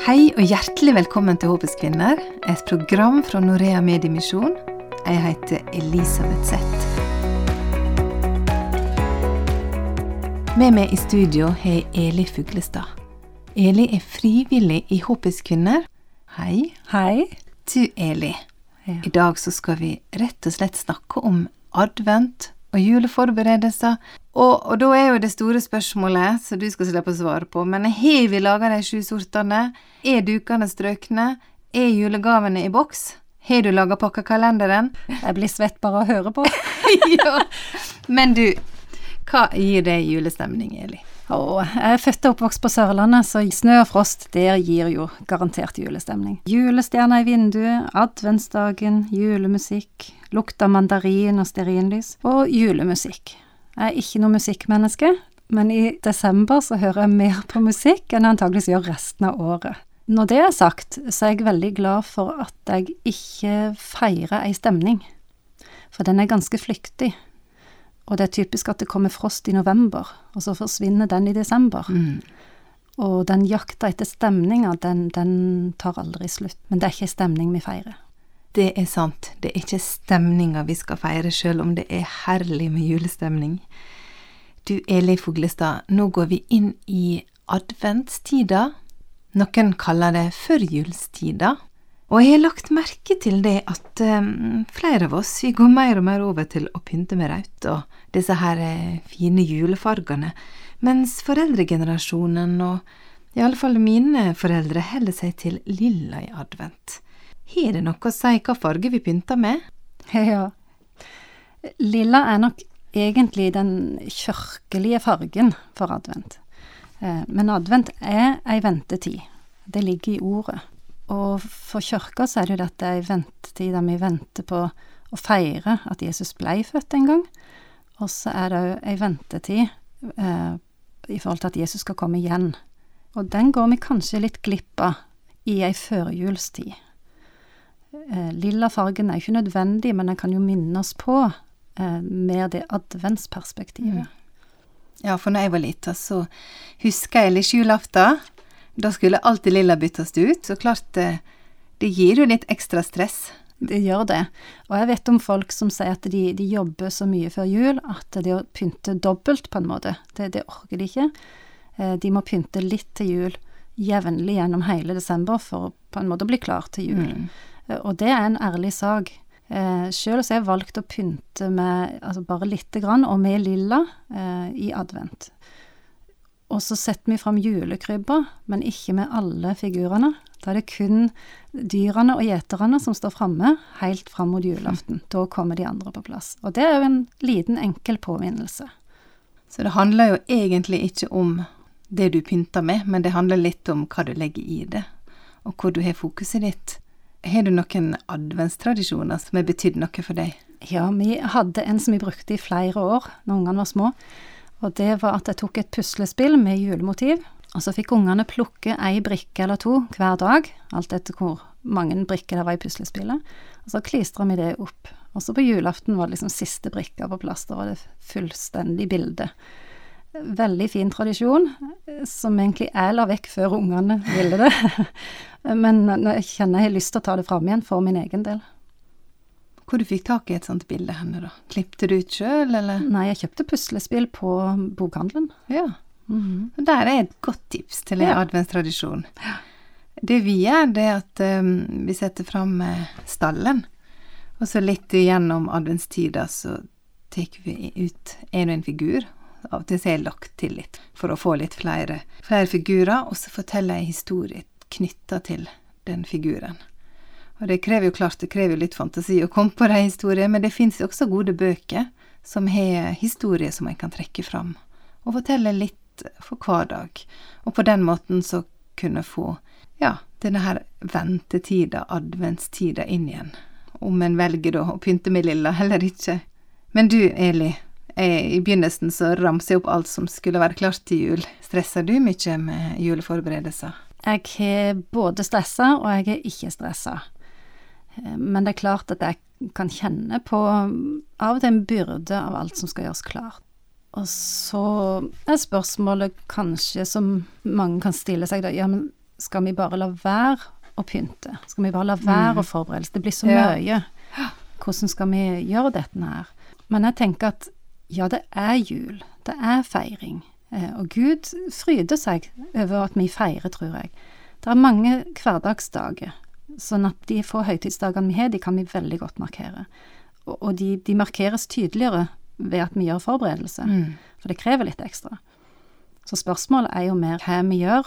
Hei og hjertelig velkommen til Håpets kvinner, et program fra Norea Mediemisjon. Jeg heter Elisabeth Zett. Med meg i studio har jeg Eli Fuglestad. Eli er frivillig i Håpets kvinner. Hei. Hei. Du, Eli. Ja. I dag så skal vi rett og slett snakke om advent og juleforberedelser. Og, og da er jo det store spørsmålet, som du skal slippe å svare på, men har vi laga de sju sortene? Er dukene strøkne? Er julegavene i boks? Har du laga pakkekalenderen? Jeg blir svett bare av å høre på. ja. Men du, hva gir deg julestemning, Eli? Oh, jeg er født og oppvokst på Sørlandet, så snø og frost, der gir jo garantert julestemning. Julestjerner i vinduet, adventsdagen, julemusikk, lukt av mandarin og stearinlys, og julemusikk. Jeg er ikke noe musikkmenneske, men i desember så hører jeg mer på musikk enn jeg antakeligvis gjør resten av året. Når det er sagt, så er jeg veldig glad for at jeg ikke feirer ei stemning, for den er ganske flyktig. Og det er typisk at det kommer frost i november, og så forsvinner den i desember. Mm. Og den jakta etter stemninga, den, den tar aldri slutt. Men det er ikke stemning vi feirer. Det er sant. Det er ikke stemninga vi skal feire, sjøl om det er herlig med julestemning. Du, Eli Fuglestad, nå går vi inn i adventstida. Noen kaller det førjulstida. Og jeg har lagt merke til det at um, flere av oss vi går mer og mer over til å pynte med rødt og disse her eh, fine julefargene, mens foreldregenerasjonen og i alle fall mine foreldre holder seg til lilla i advent. Har det noe å si hva farge vi pynter med? Ja. Lilla er nok egentlig den kirkelige fargen for advent. Eh, Men advent er ei ventetid. Det ligger i ordet. Og for kirka er det jo dette ei ventetid der vi venter på å feire at Jesus blei født en gang. Og så er det òg ei ventetid eh, i forhold til at Jesus skal komme igjen. Og den går vi kanskje litt glipp av i ei førjulstid. Eh, lilla fargen er ikke nødvendig, men den kan jo minne oss på eh, mer det adventsperspektivet. Ja, for når jeg var lita, så husker jeg litt julaften. Da skulle alltid lilla byttes ut. Så klart, det, det gir jo litt ekstra stress. Det gjør det. Og jeg vet om folk som sier at de, de jobber så mye før jul at det å pynte dobbelt, på en måte, det, det orker de ikke. Eh, De må pynte litt til jul jevnlig gjennom hele desember for på en måte å bli klar til jul. Mm. Eh, Og det er en ærlig sak. Eh, Sjøl har jeg valgt å pynte med altså bare lite grann, og med lilla, eh, i advent. Og så setter vi fram julekrybba, men ikke med alle figurene. Da er det kun dyrene og gjeterne som står framme, helt fram mot julaften. Da kommer de andre på plass. Og det er jo en liten, enkel påminnelse. Så det handler jo egentlig ikke om det du pynter med, men det handler litt om hva du legger i det, og hvor du har fokuset ditt. Har du noen adventstradisjoner som har betydd noe for deg? Ja, vi hadde en som vi brukte i flere år når ungene var små. Og det var at jeg tok et puslespill med julemotiv, og så fikk ungene plukke ei brikke eller to hver dag, alt etter hvor mange brikker det var i puslespillet. Og så klistra vi det opp. Og så på julaften var det liksom siste brikka på plass, da var det fullstendig bilde. Veldig fin tradisjon, eh, som egentlig jeg la vekk før ungene ville det. Men jeg kjenner jeg har lyst til å ta det fram igjen for min egen del. Hvor du fikk tak i et sånt bilde henne, da? Klippte du ut sjøl, eller? Nei, jeg kjøpte puslespill på bokhandelen. Ja. Mhm. Der er et godt tips til en Ja. adventstradisjon. Det vi gjør, det er at um, vi setter fram eh, stallen, og så litt gjennom adventstida så tar vi ut en og en figur. Av og til er jeg lagt til litt, for å få litt flere, flere figurer, og så forteller jeg historie knytta til den figuren. Og det krever jo klart, det krever jo litt fantasi å komme på de historiene, men det fins jo også gode bøker som har historier som en kan trekke fram, og fortelle litt for hver dag. Og på den måten så kunne få, ja, denne her ventetida, adventstida, inn igjen. Om en velger da å pynte med lilla eller ikke. Men du, Eli, i begynnelsen så ramser jeg opp alt som skulle være klart til jul. Stresser du mye med juleforberedelser? Jeg har både stressa, og jeg er ikke stressa. Eh, Men det er klart at jeg kan kjenne på mm, av og til en byrde av alt som skal gjøres klart. Og så er spørsmålet kanskje som mange kan stille seg, da, ja, men skal vi bare la være å pynte? Skal vi bare la være å forberede? Det blir så Ja. mye. Hvordan skal vi gjøre dette her? Men jeg tenker at ja, det er jul. Det er feiring. Eh, Og Gud fryder seg over at vi feirer, tror jeg. Det er mange hverdagsdager, sånn at de få høytidsdagene vi har, de kan vi veldig godt markere. Og, de, de markeres tydeligere ved at vi gjør forberedelse, Mm. for det krever litt ekstra. Så spørsmålet er jo mer hva vi gjør,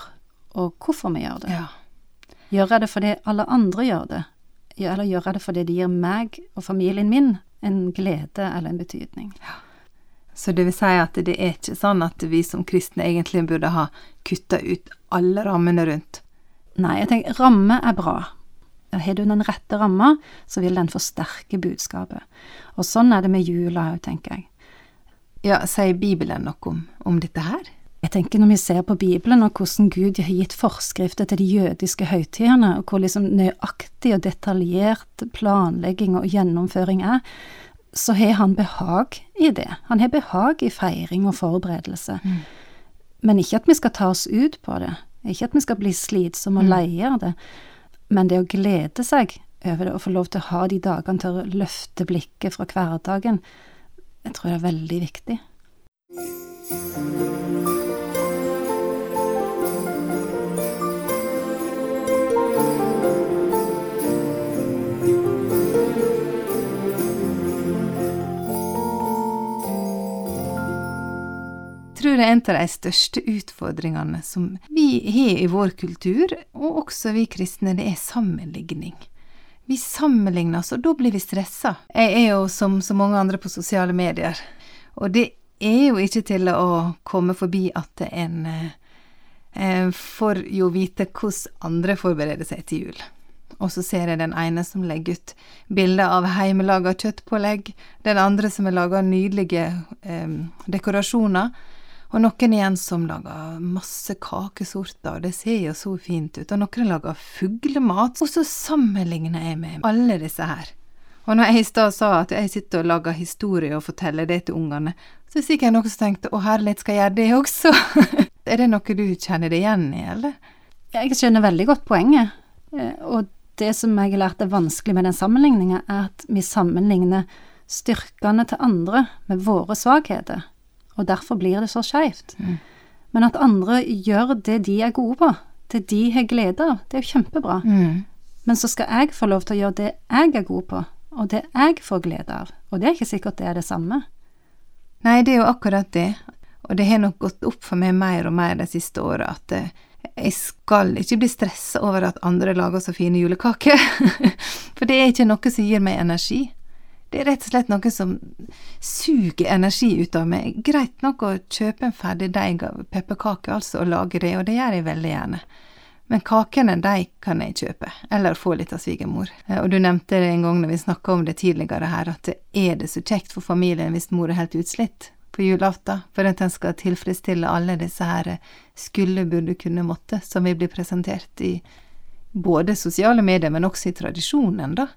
og hvorfor vi gjør det. Ja. Gjør jeg det fordi alle andre gjør det, eller gjør jeg det fordi det gir meg og familien min en glede eller en betydning? Så det vil si at det er ikke sånn at vi som kristne egentlig burde ha kutta ut alle rammene rundt. Nei, jeg tenker ramme er bra. Har du den rette ramma, så vil den forsterke budskapet. Og sånn er det med jula òg, tenker jeg. Ja, sier Bibelen noe om, om dette her? Jeg tenker når vi ser på Bibelen og hvordan Gud har gitt forskrifter til de jødiske høytidene, og hvor liksom nøyaktig og detaljert planlegging og gjennomføring er, så har han behag i det. Han har behag i feiring og forberedelse. Men ikke at vi skal ta oss ut på det. Ikke at vi skal bli slitsomme og leie av det. Men det å glede seg over det, og få lov til å ha de dagene til å løfte blikket fra hverdagen, jeg tror det er veldig viktig. En av de største utfordringene som vi har i vår kultur, og også vi kristne, det er sammenligning. Vi sammenligner oss, og da blir vi stressa. Jeg er jo som så mange andre på sosiale medier, og det er jo ikke til å komme forbi at en eh, får jo vite hvordan andre forbereder seg til jul. Og så ser jeg den ene som legger ut bilder av hjemmelaga kjøttpålegg, den andre som har laga nydelige eh, dekorasjoner, og noen igjen som lager masse kakesorter, og det ser jo så fint ut, og noen lager fuglemat, og så sammenligner jeg med alle disse her. Og når jeg i stad sa at jeg sitter og lager historie og forteller det til ungene, så er sikkert noen som tenkte å herlighet, skal jeg gjøre det også? er det noe du kjenner deg igjen i, eller? Jeg skjønner veldig godt poenget. Eh, Og det som jeg har lært er vanskelig med den sammenligninga, er at vi sammenligner styrkene til andre med våre svakheter. Og derfor blir det så skeivt. Men at andre gjør det de er gode på, det de har glede av, det er jo kjempebra. Mm. Men så skal jeg få lov til å gjøre det jeg er god på, og det jeg får glede av. Og det er ikke sikkert det er det samme. Nei, det er jo akkurat det. Og det har nok gått opp for meg mer og mer de siste åra at eh, jeg skal ikke bli stressa over at andre lager så fine julekaker. for det er ikke noe som gir meg energi. Det er rett og slett noe som suger energi ut av meg. Greit nok å kjøpe en ferdig deig av pepperkaker, altså, og lage det, og det gjør jeg veldig gjerne. Men kakene, de kan jeg kjøpe, eller få litt av svigermor. Eh, Og du nevnte det en gang når vi snakka om det tidligere her, at det er det så kjekt for familien hvis mor er helt utslitt på julaften, for at en skal tilfredsstille alle disse her skulle, burde, kunne, måtte, som vi blir presentert i både sosiale medier, men også i tradisjonen, da.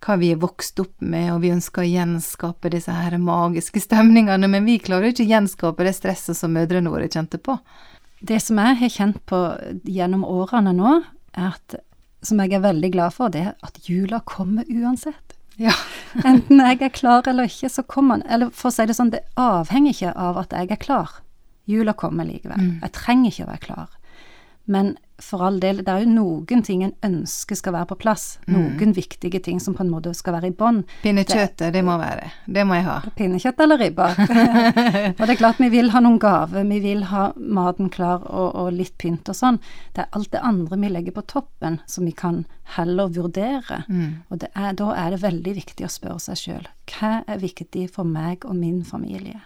Hva vi er vokst opp med, og vi ønsker å gjenskape disse her magiske stemningene, men vi klarer ikke å gjenskape det stresset som mødrene våre kjente på. Det som jeg har kjent på gjennom årene nå, er at, som jeg er veldig glad for, det er at jula kommer uansett. Ja. Enten jeg er klar eller ikke, så kommer den. Eller for å si det sånn, det avhenger ikke av at jeg er klar. Jula kommer likevel. Jeg trenger ikke å være klar. Men for all del, det er jo noen ting en ønsker skal være på plass. Noen viktige ting som på en måte skal være i bånn. Pinnekjøttet, det må være. Det må jeg ha. Pinnekjøtt eller ribba. og det er klart vi vil ha noen gaver, vi vil ha maten klar og, og litt pynt og sånn. Det er alt det andre vi legger på toppen som vi kan heller vurdere. Og det er, da er det veldig viktig å spørre seg sjøl hva er viktig for meg og min familie.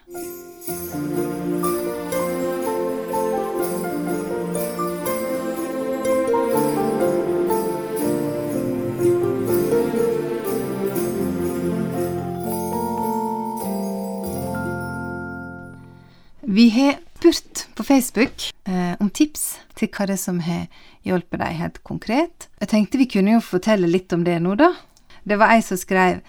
Vi har spurt på Facebook eh, om tips til hva det er som har hjulpet deg helt konkret. Jeg tenkte vi kunne jo fortelle litt om det nå, da. Det var ei som skrev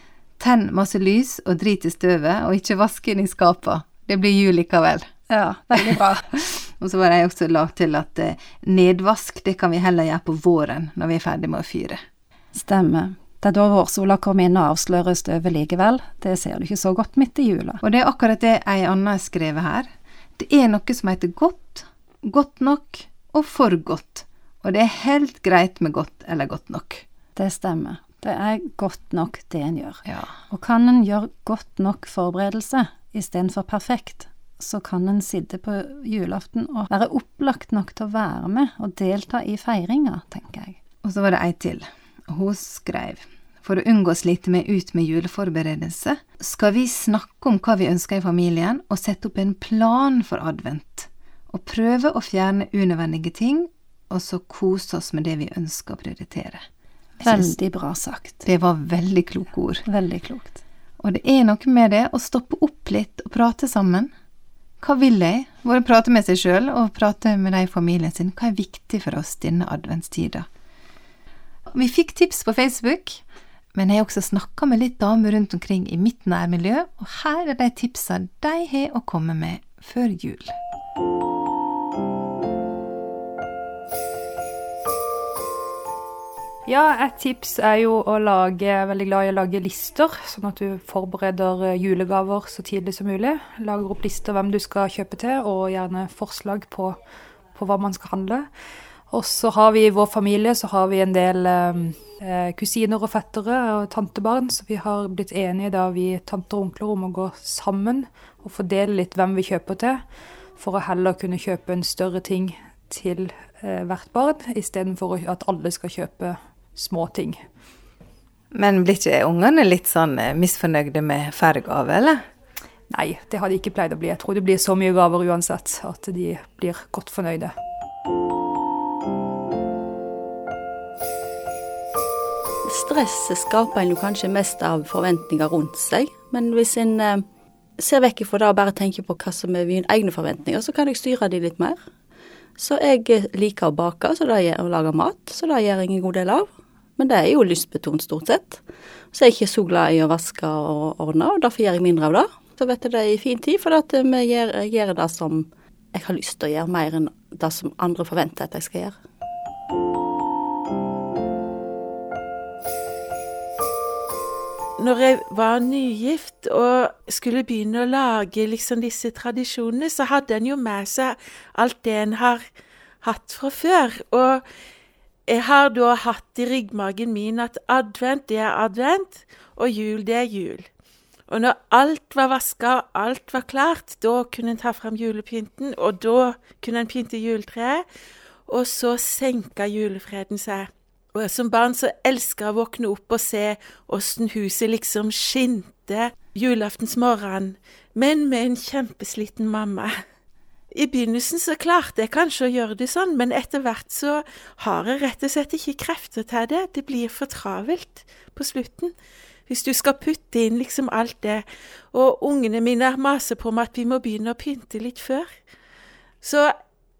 'Tenn masse lys og drit i støvet, og ikke vask inn i skapa. Det blir jul likevel'. Ja, veldig bra. Og så var det også lagt til at eh, nedvask det kan vi heller gjøre på våren, når vi er ferdig med å fyre. Stemmer. Det er da vårsola kommer inn og avslører støvet likevel. Det ser du ikke så godt midt i jula. Og det er akkurat det ei anna har skrevet her. Det er noe som heter godt, godt nok og for godt. Og det er helt greit med godt eller godt nok. Det stemmer. Det er godt nok det en gjør. Ja. Og kan en gjøre godt nok forberedelse istedenfor perfekt, så kan en sitte på julaften og være opplagt nok til å være med og delta i feiringa, tenker jeg. Og så var det ei til. Hun skrev for å unngå å slite meg ut med juleforberedelse, skal vi snakke om hva vi ønsker i familien, og sette opp en plan for advent. Og prøve å fjerne unødvendige ting, og så kose oss med det vi ønsker å prioritere. Veldig bra sagt. Det var veldig kloke ord. Veldig klokt. Og det er noe med det å stoppe opp litt og prate sammen. Hva vil jeg? Både prate med seg sjøl og prate med de i familien sin. Hva er viktig for oss denne adventstida? Vi fikk tips på Facebook, men jeg har også snakka med litt damer rundt omkring i mitt nærmiljø, og her er de tipsa de har å komme med før jul. Ja, et tips er jo å lage Jeg er veldig glad i å lage lister, sånn at du forbereder eh, julegaver så tidlig som mulig. Lager opp lister hvem du skal kjøpe til, og gjerne forslag på, på hva man skal handle. Og så har vi i vår familie så har vi en del eh, kusiner og fettere og tantebarn, så vi har blitt enige da vi tanter og onkler om å gå sammen og fordele litt hvem vi kjøper til, for å heller kunne kjøpe en større ting til eh, hvert barn, istedenfor at alle skal kjøpe små ting. Men blir ikke ungene litt sånn eh, misfornøyde med færre gaver, eller? Nei, det har de ikke pleid å bli. Jeg tror det blir så mye gaver uansett at de blir godt fornøyde. Stresset skaper en jo kanskje mest av forventninger rundt seg, men hvis en eh, ser vekk fra det og bare tenker på hva som er mine egne forventninger, så kan jeg styre de litt mer. Så jeg eh, liker å bake så det gjør, og lage mat, så det gjør jeg en god del av. Men det er jo lystbetont stort sett. Så jeg er ikke så glad i å vaske og ordne, og derfor gjør jeg mindre av det. Så vet jeg det er i fin tid, for at vi gjør, gjør det som jeg har lyst til å gjøre, mer enn det som andre forventer at jeg skal gjøre. Når jeg var nygift og skulle begynne å lage liksom disse tradisjonene, så hadde en jo med seg alt det en har hatt fra før. Og jeg har da hatt i ryggmargen min at advent, det er advent, og jul, det er jul. Og når alt var vaska og alt var klart, da kunne en ta fram julepynten, og da kunne en pynte juletreet. Og så senka julefreden seg. Og som barn så elska jeg å våkne opp og se åssen huset liksom skinte julaftensmorgen, men med en kjempesliten mamma. I begynnelsen så klarte jeg kanskje å gjøre det sånn, men etter hvert så har jeg rett og slett ikke krefter til det. Det blir for travelt på slutten. Hvis du skal putte inn liksom alt det, og ungene mine maser på meg at vi må begynne å pynte litt før. Så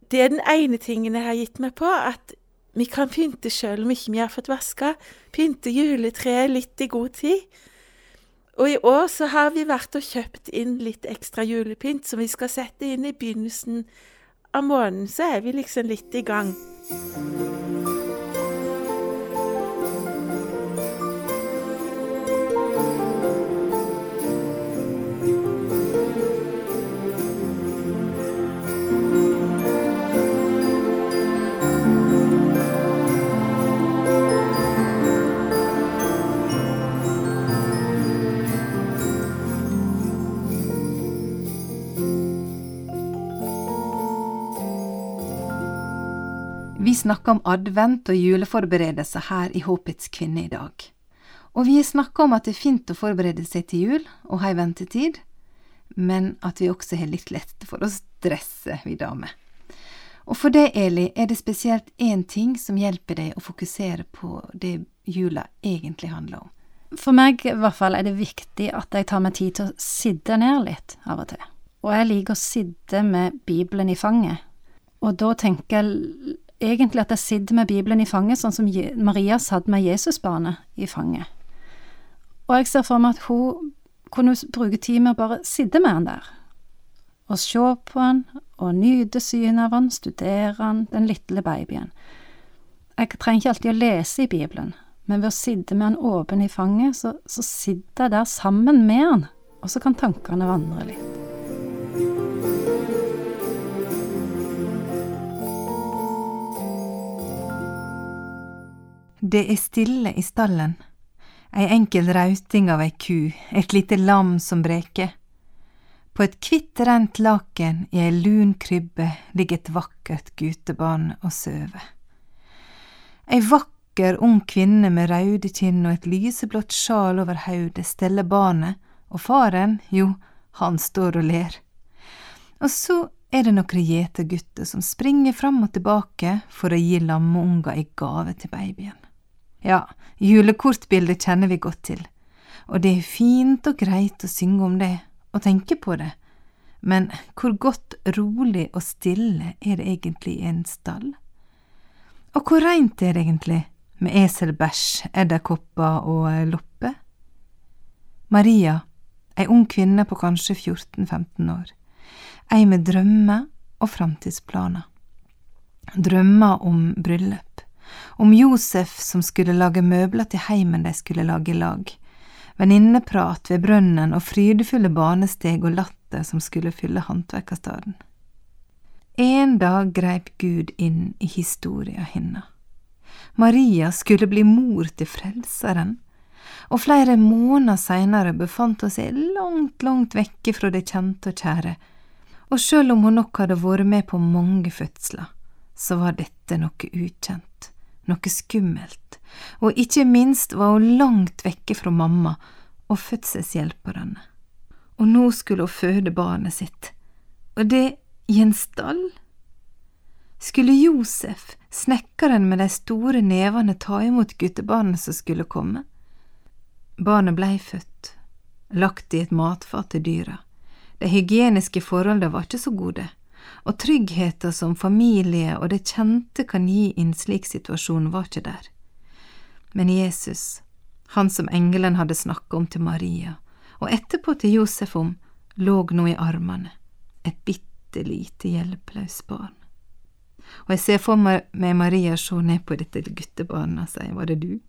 det er den ene tingen jeg har gitt meg på, at vi kan pynte sjøl om ikke vi har fått vaska. Pynte juletreet litt i god tid. Og i år så har vi vært og kjøpt inn litt ekstra julepynt som vi skal sette inn i begynnelsen av måneden. Så er vi liksom litt i gang. Vi snakker om advent og juleforberedelser her i Håpets kvinne i dag. Og vi har snakka om at det er fint å forberede seg til jul og ha ei ventetid, men at vi også har litt lett for å stresse, vi damer. Og for deg, Eli, er det spesielt én ting som hjelper deg å fokusere på det jula egentlig handler om. For meg i hvert fall er det viktig at jeg tar meg tid til å sitte ned litt av og til. Og jeg liker å sitte med Bibelen i fanget. Og da tenker jeg egentlig at jeg sitter med Bibelen i fanget, sånn som Maria satt med Jesusbarnet i fanget. Og jeg ser for meg at hun kunne bruke tid med å bare sitte med han der, og se på han, og nyte synet av han, studere han, den lille babyen. Jeg trenger ikke alltid å lese i Bibelen, men ved å sitte med han åpen i fanget, så, så sitter jeg der sammen med han, og så kan tankene vandre litt. Det er stille i stallen. Ei enkel rauting av ei ku, et lite lam som breker. På et kvitt rent laken i ei lun krybbe ligger et vakkert gutebarn og sover. Ei vakker ung kvinne med røde kinn og et lyseblått sjal over hodet steller barnet, og faren, jo, han står og ler. Og så er det noen gjetergutter som springer fram og tilbake for å gi lammeunger i gave til babyen. Ja, julekortbildet kjenner vi godt til, og det er fint og greit å synge om det og tenke på det, men hvor godt, rolig og stille er det egentlig i en stall? Og hvor reint er det egentlig, med eselbæsj, edderkopper og lopper? Maria, ei ung kvinne på kanskje 14–15 år, ei med drømmer og framtidsplaner. Drømmer om bryllup om Josef som skulle lage møbler til heimen de skulle lage i lag, venninneprat ved brønnen og frydefulle banesteg og latter som skulle fylle håndverkerstaden. En dag greip Gud inn i historia hennes. Maria skulle bli mor til Frelseren, og flere måneder seinere befant hun seg langt, langt vekke fra det kjente og kjære, og sjøl om hun nok hadde vært med på mange fødsler, så var dette noe ukjent noe skummelt, og ikke minst var hun langt vekke fra mamma og fødselshjelperne. Og nå skulle hun føde barnet sitt, og det i en stall? Skulle Josef, snekkeren med de store nevene, ta imot guttebarnet som skulle komme? Barnet blei født, lagt i et matfat til dyra. De hygieniske forholdene var ikke så gode og tryggheten som familie og det kjente kan gi i en slik situasjon, var ikke der. Men Jesus, han som engelen hadde snakket om til Maria, og etterpå til Josef om, lå nå i armene, et bitte lite hjelpeløst barn. Og jeg ser for meg Maria se ned på dette guttebarnet og si, var det du?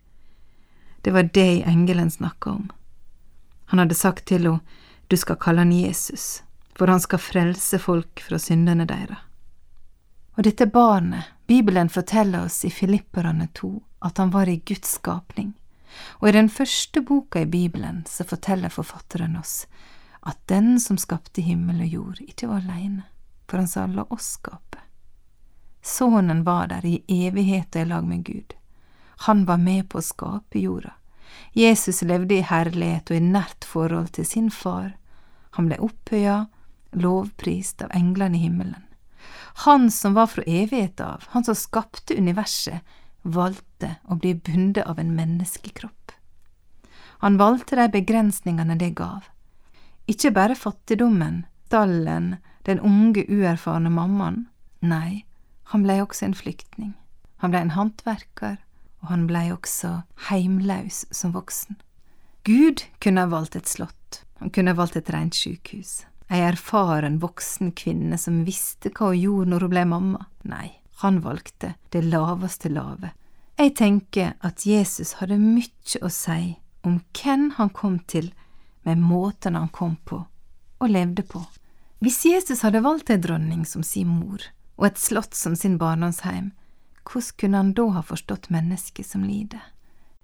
Det var det engelen snakka om. Han hadde sagt til henne, du skal kalle han Jesus, for han skal frelse folk fra syndene deres. Og dette barnet, Bibelen forteller oss i Filipperne 2 at han var i Guds skapning, og i den første boka i Bibelen så forteller forfatteren oss at den som skapte himmel og jord, ikke var alene, for han sa la oss skape. Sønnen var der i evighet og i lag med Gud. Han var med på å skape jorda. Jesus levde i herlighet og i nært forhold til sin far. Han ble opphøya lovprist av englene i himmelen. Han som var fra evighet av, han som skapte universet, valgte å bli bundet av en menneskekropp. Han valgte de begrensningene det gav. Ikke bare fattigdommen, stallen, den unge, uerfarne mammaen. Nei, han blei også en flyktning. Han blei en håndverker, og han blei også heimlaus som voksen. Gud kunne ha valgt et slott, han kunne ha valgt et rent sykehus ei erfaren voksen kvinne som visste hva hun gjorde når hun ble mamma. Nei, han valgte det laveste lave. Jeg tenker at Jesus hadde mye å si om hvem han kom til med måten han kom på og levde på. Hvis Jesus hadde valgt ei dronning som sin mor og et slott som sin barndomsheim, hvordan kunne han da ha forstått mennesket som lider?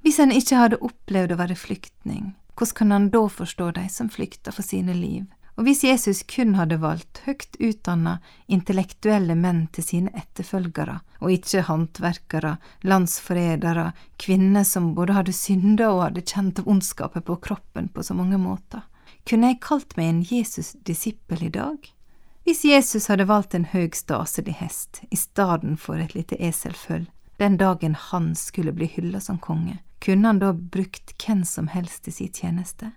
Hvis han ikke hadde opplevd å være flyktning, hvordan kan han da forstå de som flykter for sine liv? Og hvis Jesus kun hadde valgt høyt utdanna, intellektuelle menn til sine etterfølgere, og ikke håndverkere, landsforrædere, kvinner som både hadde synda og hadde kjent ondskapet på kroppen på så mange måter, kunne jeg kalt meg en Jesus-disippel i dag? Hvis Jesus hadde valgt en høg staselig hest i stedet for et lite eselføll, den dagen han skulle bli hylla som konge, kunne han da brukt hvem som helst i sin tjeneste?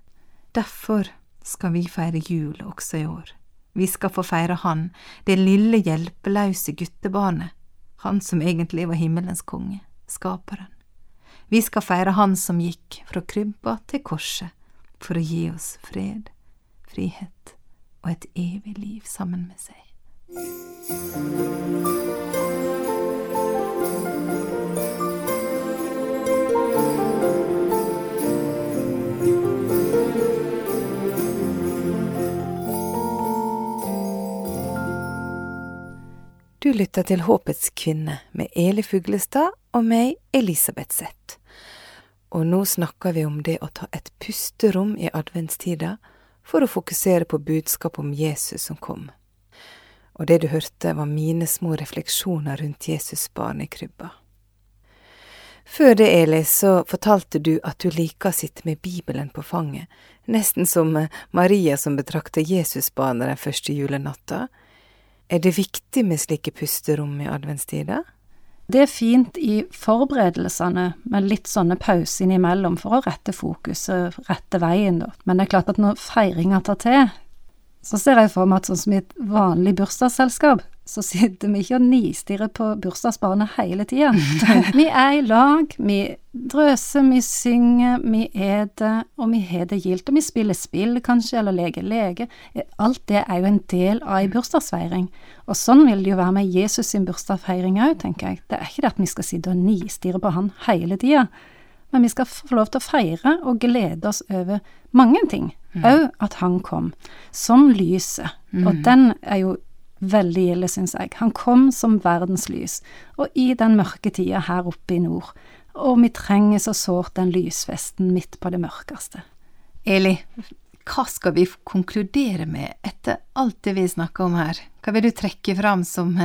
Derfor skal vi feire jul også i år. Vi skal få feire Han, det lille hjelpeløse guttebarnet, Han som egentlig var himmelens konge, Skaperen. Vi skal feire Han som gikk fra krybba til korset for å gi oss fred, frihet og et evig liv sammen med seg. Du lytter til Håpets kvinne med Eli Fuglestad og meg, Elisabeth Zett. Og nå snakker vi om det å ta et pusterom i adventstida for å fokusere på budskapet om Jesus som kom. Og det du hørte, var mine små refleksjoner rundt Jesus barn i krybba. Før det, Eli, så fortalte du at du liker å sitte med Bibelen på fanget, nesten som Maria som betrakter Jesusbarnet den første julenatta er det viktig med slike pusterom i adventstida? Det er fint i forberedelsene, med litt sånne pauser innimellom for å rette fokuset, rette veien, da. Men det er klart at når feiringa tar til, så ser jeg for meg at sånn som i et vanlig bursdagsselskap, så sitter vi ikke og nistirrer på bursdagsbarnet hele tida. vi er i lag, vi drøser, vi synger, vi eter, og vi har det gildt. Og vi spiller spill, kanskje, eller leker leke. Alt det er jo en del av ei bursdagsfeiring. Og sånn vil det jo være med Jesus sin bursdagsfeiring òg, tenker jeg. Det er ikke det at vi skal sitte og nistirre på han hele tida. Men vi skal få lov til å feire og glede oss over mange ting. Òg mm. at han kom. Som lyset. Mm. Og den er jo veldig ille, syns jeg. Han kom som verdenslys, og i den mørke tida her oppe i nord. Og vi trenger så sårt den lysfesten midt på det mørkeste. Eli, hva skal vi konkludere med etter alt det vi snakker om her? Hva vil du trekke fram som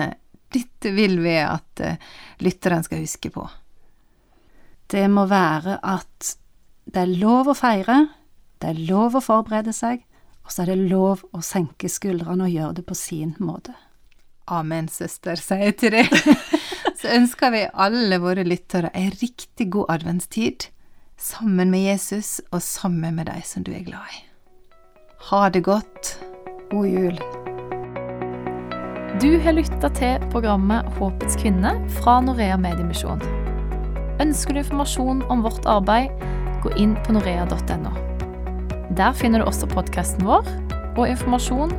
ditt vil vi at uh, lytteren skal huske på? Det må være at det er lov å feire, det er lov å forberede seg, og så er det lov å senke skuldrene og gjøre det på sin måte. Amen, søster, sier jeg til deg. så ønsker vi alle våre lyttere ei riktig god adventstid, sammen med Jesus og sammen med de som du er glad i. Ha det godt. God jul. Du har lytta til programmet Håpets kvinne fra Norea Mediemisjon. Ønsker du informasjon om vårt arbeid, gå inn på norea.no. Der finner du også podkasten vår og informasjon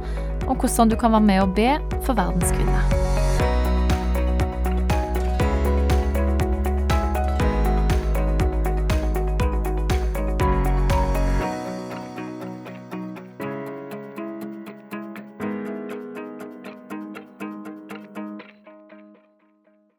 om hvordan du kan være med og be for verdens kvinner.